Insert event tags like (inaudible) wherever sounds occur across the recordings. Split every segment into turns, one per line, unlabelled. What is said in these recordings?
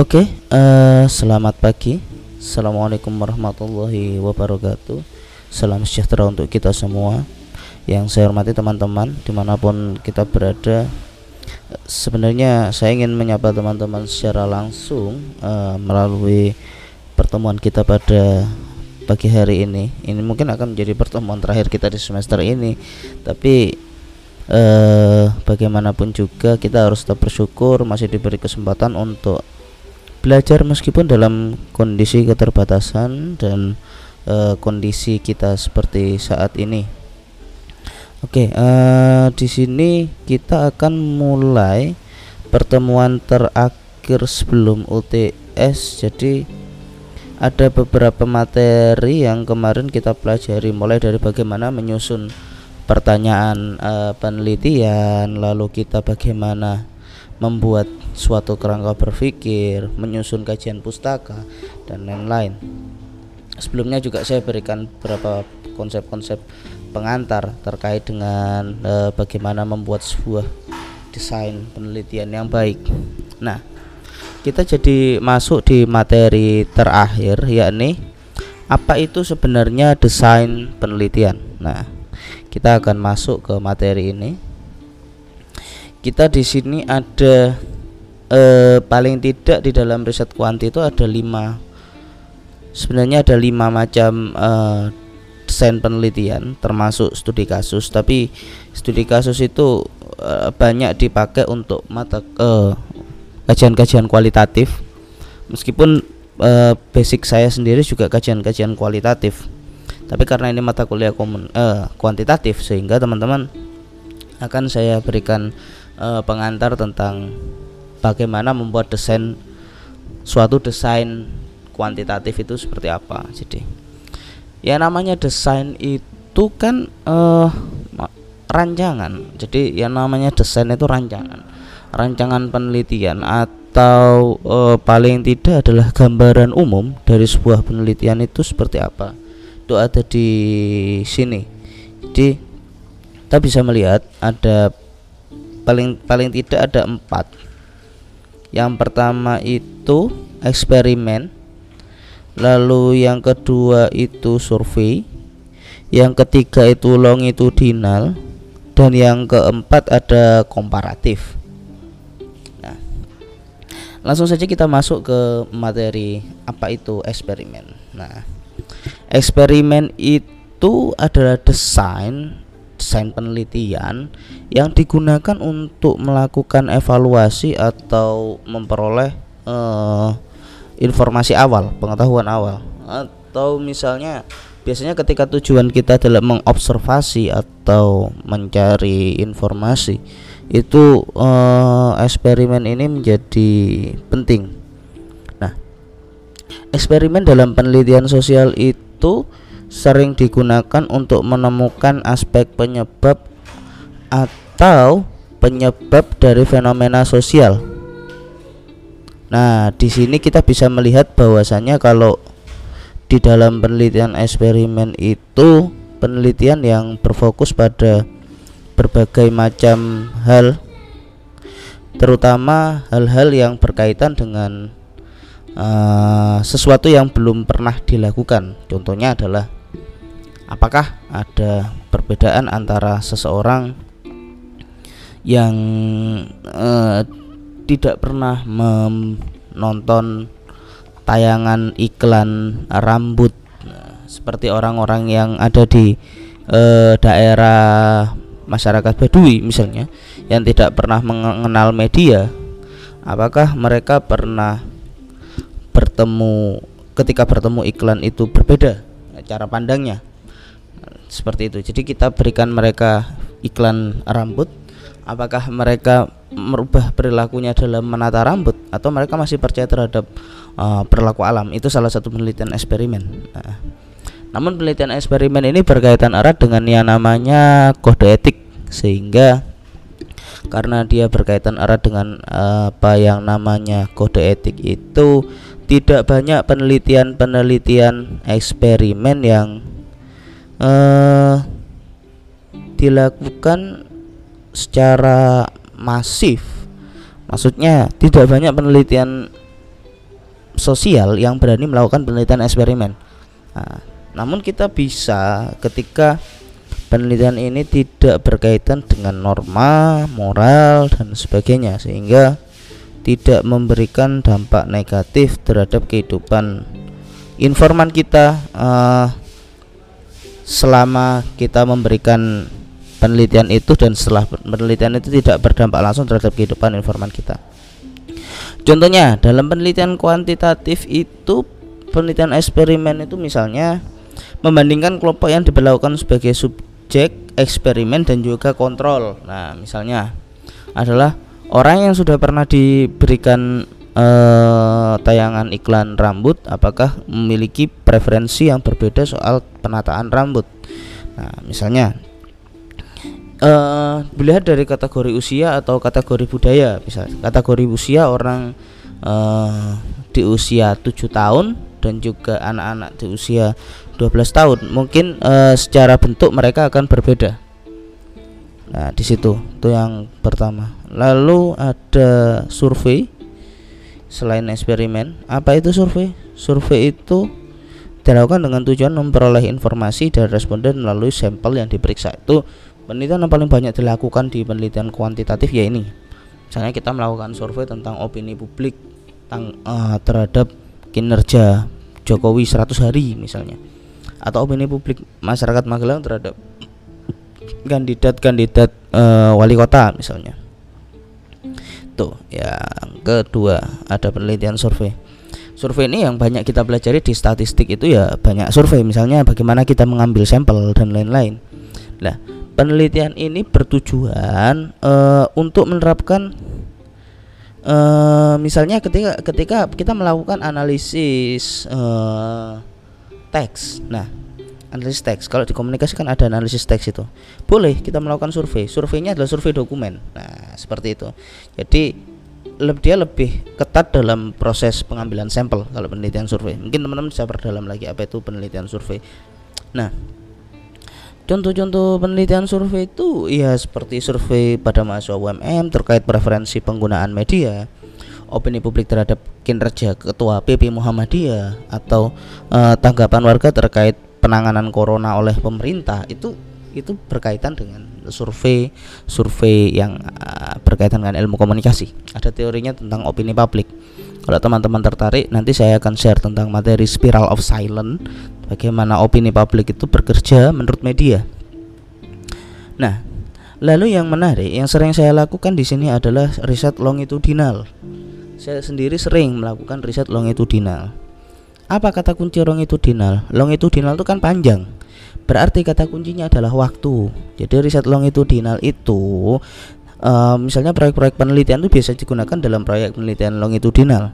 Oke, eh, selamat pagi. Assalamualaikum warahmatullahi wabarakatuh. Salam sejahtera untuk kita semua. Yang saya hormati teman-teman di mana pun kita berada. Sebenarnya saya ingin menyapa teman-teman secara langsung eh, melalui pertemuan kita pada pagi hari ini. Ini mungkin akan menjadi pertemuan terakhir kita di semester ini. Tapi eh, bagaimanapun juga kita harus tetap bersyukur masih diberi kesempatan untuk belajar meskipun dalam kondisi keterbatasan dan uh, kondisi kita seperti saat ini. Oke, uh, di sini kita akan mulai pertemuan terakhir sebelum UTS. Jadi ada beberapa materi yang kemarin kita pelajari mulai dari bagaimana menyusun pertanyaan uh, penelitian, lalu kita bagaimana membuat suatu kerangka berpikir, menyusun kajian pustaka dan lain-lain. Sebelumnya juga saya berikan beberapa konsep-konsep pengantar terkait dengan e, bagaimana membuat sebuah desain penelitian yang baik. Nah, kita jadi masuk di materi terakhir yakni apa itu sebenarnya desain penelitian. Nah, kita akan masuk ke materi ini kita di sini ada eh, paling tidak di dalam riset kuanti itu ada lima. Sebenarnya ada lima macam eh, desain penelitian termasuk studi kasus. Tapi studi kasus itu eh, banyak dipakai untuk mata eh, kajian-kajian kualitatif. Meskipun eh, basic saya sendiri juga kajian-kajian kualitatif. Tapi karena ini mata kuliah komun eh, kuantitatif sehingga teman-teman akan saya berikan uh, pengantar tentang bagaimana membuat desain suatu desain kuantitatif itu seperti apa. Jadi ya namanya desain itu kan uh, rancangan. Jadi yang namanya desain itu rancangan. Rancangan penelitian atau uh, paling tidak adalah gambaran umum dari sebuah penelitian itu seperti apa. Itu ada di sini. Jadi kita bisa melihat ada paling paling tidak ada empat. Yang pertama itu eksperimen lalu yang kedua itu survei yang ketiga itu longitudinal dan yang keempat ada komparatif. Nah langsung saja kita masuk ke materi apa itu eksperimen. Nah eksperimen itu adalah desain desain penelitian yang digunakan untuk melakukan evaluasi atau memperoleh uh, informasi awal, pengetahuan awal atau misalnya biasanya ketika tujuan kita adalah mengobservasi atau mencari informasi itu uh, eksperimen ini menjadi penting. Nah, eksperimen dalam penelitian sosial itu sering digunakan untuk menemukan aspek penyebab atau penyebab dari fenomena sosial. Nah, di sini kita bisa melihat bahwasanya kalau di dalam penelitian eksperimen itu penelitian yang berfokus pada berbagai macam hal terutama hal-hal yang berkaitan dengan uh, sesuatu yang belum pernah dilakukan. Contohnya adalah apakah ada perbedaan antara seseorang yang uh, tidak pernah menonton tayangan iklan rambut seperti orang-orang yang ada di uh, daerah masyarakat Badui misalnya yang tidak pernah mengenal media? Apakah mereka pernah bertemu ketika bertemu iklan itu berbeda cara pandangnya seperti itu. Jadi kita berikan mereka iklan rambut. Apakah mereka merubah perilakunya dalam menata rambut? Atau mereka masih percaya terhadap uh, perilaku alam? Itu salah satu penelitian eksperimen. Nah, namun penelitian eksperimen ini berkaitan erat dengan yang namanya kode etik. Sehingga karena dia berkaitan erat dengan uh, apa yang namanya kode etik itu tidak banyak penelitian-penelitian eksperimen yang uh, dilakukan secara masif maksudnya tidak banyak penelitian sosial yang berani melakukan penelitian eksperimen. Nah, namun kita bisa ketika penelitian ini tidak berkaitan dengan norma, moral dan sebagainya sehingga tidak memberikan dampak negatif terhadap kehidupan informan kita uh, selama kita memberikan penelitian itu dan setelah penelitian itu tidak berdampak langsung terhadap kehidupan informan kita. Contohnya dalam penelitian kuantitatif itu penelitian eksperimen itu misalnya membandingkan kelompok yang diberlakukan sebagai subjek eksperimen dan juga kontrol. Nah, misalnya adalah orang yang sudah pernah diberikan eh, tayangan iklan rambut apakah memiliki preferensi yang berbeda soal penataan rambut. Nah, misalnya uh, dilihat dari kategori usia atau kategori budaya. Bisa kategori usia orang uh, di usia 7 tahun dan juga anak-anak di usia 12 tahun. Mungkin uh, secara bentuk mereka akan berbeda. Nah di situ. Itu yang pertama. Lalu ada survei. Selain eksperimen apa itu survei? Survei itu dilakukan dengan tujuan memperoleh informasi dari responden melalui sampel yang diperiksa. Itu penelitian yang paling banyak dilakukan di penelitian kuantitatif ya ini. Misalnya kita melakukan survei tentang opini publik tentang uh, terhadap kinerja Jokowi 100 hari misalnya. Atau opini publik masyarakat Magelang terhadap kandidat-kandidat uh, wali kota misalnya. Tuh yang kedua ada penelitian survei survei ini yang banyak kita pelajari di statistik itu ya banyak survei misalnya bagaimana kita mengambil sampel dan lain-lain lah penelitian ini bertujuan uh, untuk menerapkan uh, misalnya ketika ketika kita melakukan analisis uh, teks. Nah, analisis teks kalau dikomunikasikan ada analisis teks itu. Boleh kita melakukan survei. Surveinya adalah survei dokumen. Nah, seperti itu. Jadi dia lebih ketat dalam proses pengambilan sampel kalau penelitian survei. Mungkin teman-teman bisa perdalam lagi apa itu penelitian survei. Nah, Contoh-contoh penelitian survei itu ya seperti survei pada mahasiswa UMM terkait preferensi penggunaan media, opini publik terhadap kinerja ketua PP Muhammadiyah atau uh, tanggapan warga terkait penanganan corona oleh pemerintah itu itu berkaitan dengan survei survei yang uh, berkaitan dengan ilmu komunikasi. Ada teorinya tentang opini publik. Kalau teman-teman tertarik, nanti saya akan share tentang materi spiral of silence bagaimana opini publik itu bekerja menurut media. Nah, lalu yang menarik yang sering saya lakukan di sini adalah riset longitudinal. Saya sendiri sering melakukan riset longitudinal. Apa kata kunci longitudinal? Longitudinal itu kan panjang. Berarti kata kuncinya adalah waktu. Jadi riset longitudinal itu uh, misalnya proyek-proyek penelitian itu biasa digunakan dalam proyek penelitian longitudinal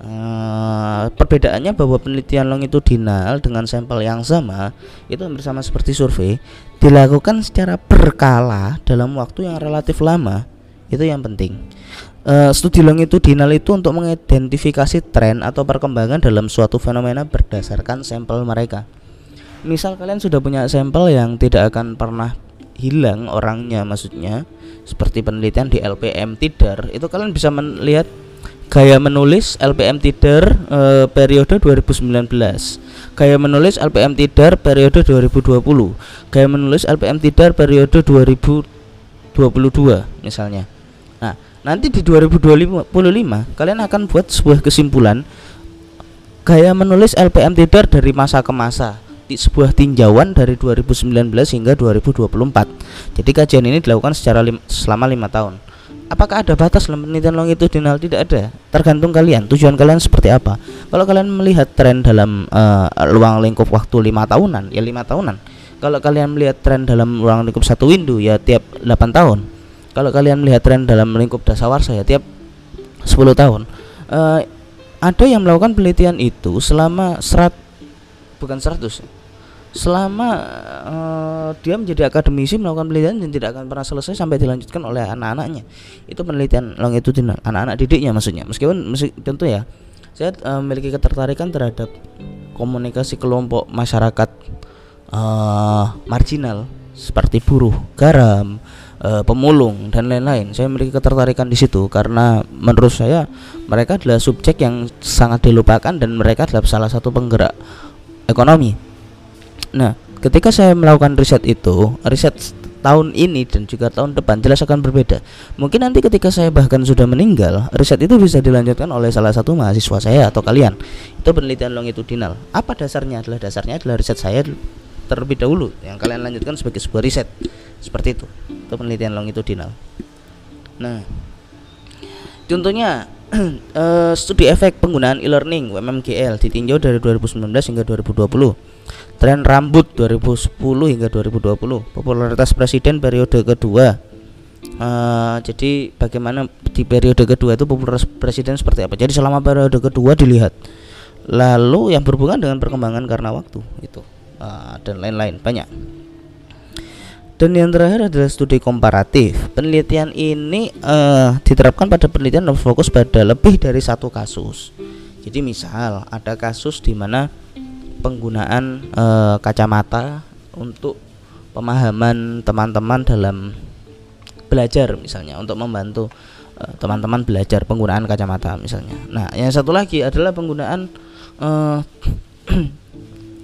Uh, perbedaannya bahwa penelitian longitudinal dengan sampel yang sama itu hampir sama seperti survei dilakukan secara berkala dalam waktu yang relatif lama itu yang penting uh, studi longitudinal itu untuk mengidentifikasi tren atau perkembangan dalam suatu fenomena berdasarkan sampel mereka misal kalian sudah punya sampel yang tidak akan pernah hilang orangnya maksudnya seperti penelitian di LPM Tidar itu kalian bisa melihat Gaya menulis LPM Tidar e, periode 2019. Gaya menulis LPM Tidar periode 2020. Gaya menulis LPM Tidar periode 2022 misalnya. Nanti di 2025 kalian akan buat sebuah kesimpulan. Gaya menulis LPM Tidar dari masa ke masa. Di sebuah tinjauan dari 2019 hingga 2024. Jadi kajian ini dilakukan secara lim selama lima tahun. Apakah ada batas dalam penelitian longitudinal? Tidak ada. Tergantung kalian. Tujuan kalian seperti apa? Kalau kalian melihat tren dalam uh, ruang lingkup waktu lima tahunan ya lima tahunan. Kalau kalian melihat tren dalam ruang lingkup satu window ya tiap 8 tahun kalau kalian melihat tren dalam lingkup dasawarsa ya tiap 10 tahun uh, ada yang melakukan penelitian itu selama serat bukan 100 selama uh, dia menjadi akademisi melakukan penelitian dan tidak akan pernah selesai sampai dilanjutkan oleh anak-anaknya. Itu penelitian longitudinal anak-anak didiknya maksudnya. Meskipun meski, tentu ya saya uh, memiliki ketertarikan terhadap komunikasi kelompok masyarakat uh, marginal seperti buruh garam uh, pemulung dan lain-lain. Saya memiliki ketertarikan di situ karena menurut saya mereka adalah subjek yang sangat dilupakan dan mereka adalah salah satu penggerak ekonomi. Nah, ketika saya melakukan riset itu, riset tahun ini dan juga tahun depan jelas akan berbeda. Mungkin nanti ketika saya bahkan sudah meninggal, riset itu bisa dilanjutkan oleh salah satu mahasiswa saya atau kalian. Itu penelitian longitudinal. Apa dasarnya? Adalah dasarnya adalah riset saya terlebih dahulu. Yang kalian lanjutkan sebagai sebuah riset. Seperti itu. Itu penelitian longitudinal. Nah contohnya uh, (clears throat) studi efek penggunaan e-learning WMMGL ditinjau dari 2019 hingga 2020 tren rambut 2010 hingga 2020 popularitas presiden periode kedua. Uh, jadi bagaimana di periode kedua itu popularitas presiden seperti apa? Jadi selama periode kedua dilihat. Lalu yang berhubungan dengan perkembangan karena waktu itu uh, dan lain-lain banyak dan yang terakhir adalah studi komparatif. Penelitian ini uh, diterapkan pada penelitian yang fokus pada lebih dari satu kasus. Jadi misal ada kasus di mana penggunaan uh, kacamata untuk pemahaman teman-teman dalam belajar misalnya untuk membantu teman-teman uh, belajar penggunaan kacamata misalnya. Nah, yang satu lagi adalah penggunaan uh, (clears throat)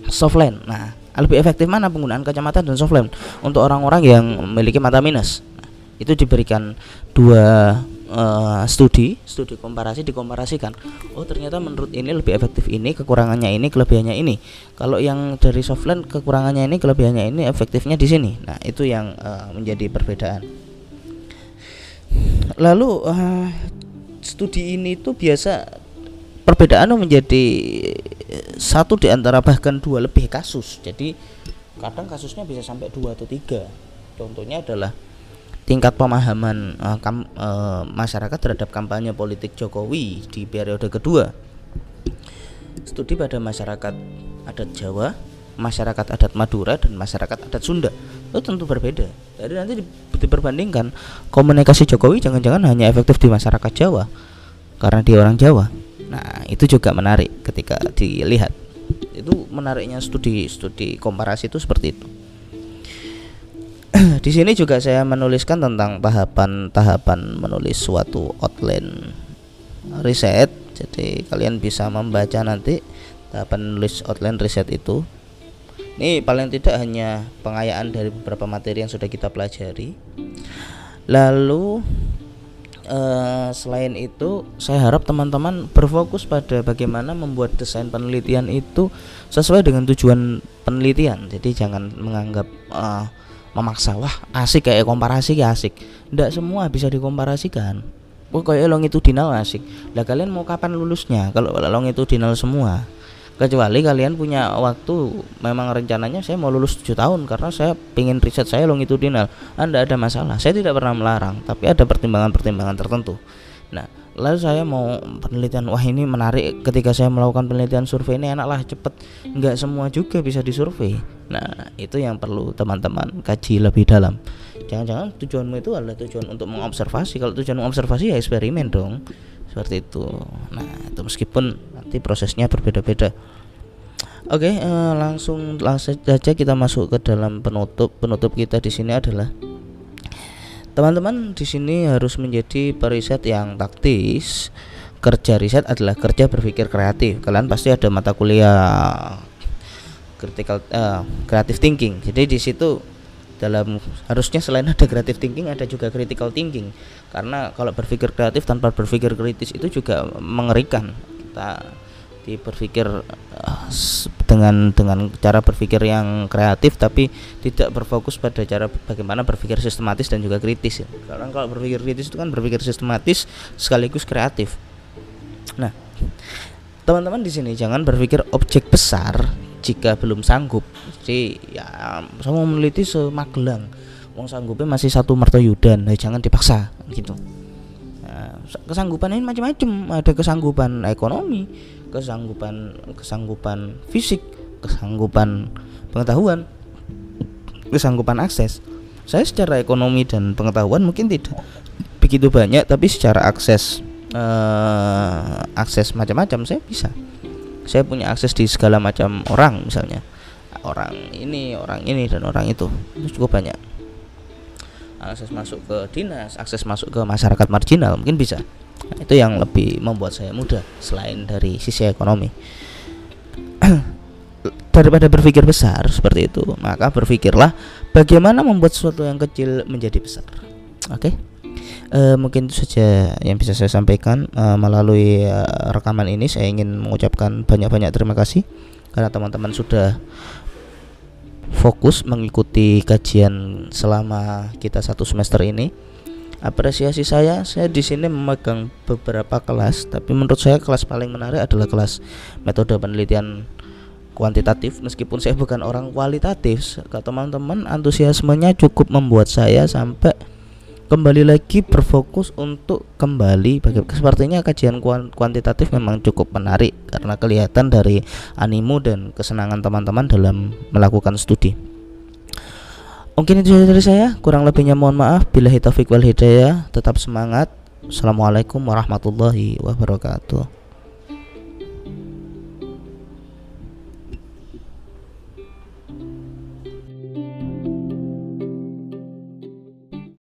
softline. Nah, lebih efektif mana penggunaan kacamata dan softline untuk orang-orang yang memiliki mata minus. Nah, itu diberikan dua uh, studi, studi komparasi dikomparasikan. Oh, ternyata menurut ini lebih efektif ini, kekurangannya ini, kelebihannya ini. Kalau yang dari softline kekurangannya ini, kelebihannya ini, efektifnya di sini. Nah, itu yang uh, menjadi perbedaan. Lalu uh, studi ini tuh biasa perbedaan menjadi satu di antara bahkan dua lebih kasus. Jadi kadang kasusnya bisa sampai dua atau tiga. Contohnya adalah tingkat pemahaman uh, kam, uh, masyarakat terhadap kampanye politik Jokowi di periode kedua. Studi pada masyarakat adat Jawa, masyarakat adat Madura dan masyarakat adat Sunda itu tentu berbeda. Jadi nanti diperbandingkan komunikasi Jokowi jangan-jangan hanya efektif di masyarakat Jawa karena dia orang Jawa Nah, itu juga menarik ketika dilihat. Itu menariknya studi-studi komparasi itu seperti itu. (clears throat) Di sini juga saya menuliskan tentang tahapan-tahapan menulis suatu outline riset. Jadi kalian bisa membaca nanti tahapan menulis outline riset itu. Ini paling tidak hanya pengayaan dari beberapa materi yang sudah kita pelajari. Lalu uh, selain itu saya harap teman-teman berfokus pada bagaimana membuat desain penelitian itu sesuai dengan tujuan penelitian. Jadi jangan menganggap uh, memaksa wah asik kayak komparasi kayak asik. Tidak semua bisa dikomparasikan. Oh kayak longitudinal asik. Lah kalian mau kapan lulusnya? Kalau longitudinal semua kecuali kalian punya waktu memang rencananya saya mau lulus 7 tahun karena saya ingin riset saya longitudinal. Anda ada masalah. Saya tidak pernah melarang tapi ada pertimbangan-pertimbangan tertentu. Nah lalu saya mau penelitian wah ini menarik. Ketika saya melakukan penelitian survei ini enaklah cepet. Nggak semua juga bisa disurvei. Nah itu yang perlu teman-teman kaji lebih dalam. Jangan-jangan tujuanmu itu adalah tujuan untuk mengobservasi. Kalau tujuan mengobservasi ya eksperimen dong seperti itu. Nah itu meskipun nanti prosesnya berbeda-beda. Oke uh, langsung langsung saja kita masuk ke dalam penutup. Penutup kita di sini adalah teman-teman di sini harus menjadi periset yang taktis. Kerja riset adalah kerja berpikir kreatif. Kalian pasti ada mata kuliah critical uh, creative thinking. Jadi di situ dalam harusnya selain ada creative thinking ada juga critical thinking. Karena kalau berpikir kreatif tanpa berpikir kritis itu juga mengerikan. Kita berpikir uh, dengan dengan cara berpikir yang kreatif tapi tidak berfokus pada cara bagaimana berpikir sistematis dan juga kritis ya. karena kalau berpikir kritis itu kan berpikir sistematis sekaligus kreatif. Nah teman-teman di sini jangan berpikir objek besar jika belum sanggup jadi ya saya mau meneliti semagelang. Uang sanggupnya masih satu mertoyudan nah, jangan dipaksa gitu. Nah, kesanggupan ini macam-macam. Ada kesanggupan ekonomi kesanggupan kesanggupan fisik kesanggupan pengetahuan kesanggupan akses. Saya secara ekonomi dan pengetahuan mungkin tidak begitu banyak tapi secara akses uh, akses macam-macam saya bisa saya punya akses di segala macam orang misalnya. Orang ini orang ini dan orang itu. Itu cukup banyak. Akses masuk ke dinas akses masuk ke masyarakat marginal mungkin bisa. Nah, itu yang lebih membuat saya mudah selain dari sisi ekonomi. (clears throat) Daripada berpikir besar seperti itu maka berpikirlah bagaimana membuat sesuatu yang kecil menjadi besar. Oke? okay? Uh, mungkin itu saja yang bisa saya sampaikan. Uh, melalui uh, rekaman ini saya ingin mengucapkan banyak-banyak terima kasih karena teman-teman sudah fokus mengikuti kajian selama kita satu semester ini. Apresiasi saya saya di sini memegang beberapa kelas tapi menurut saya kelas paling menarik adalah kelas metode penelitian kuantitatif. Meskipun saya bukan orang kualitatif ke teman-teman antusiasmenya cukup membuat saya sampai kembali lagi berfokus untuk kembali bagi sepertinya kajian kuantitatif memang cukup menarik karena kelihatan dari animo dan kesenangan teman-teman dalam melakukan studi. Mungkin itu saja dari saya, kurang lebihnya mohon maaf. Bila taufik wal hidayah, tetap semangat. Assalamualaikum warahmatullahi wabarakatuh.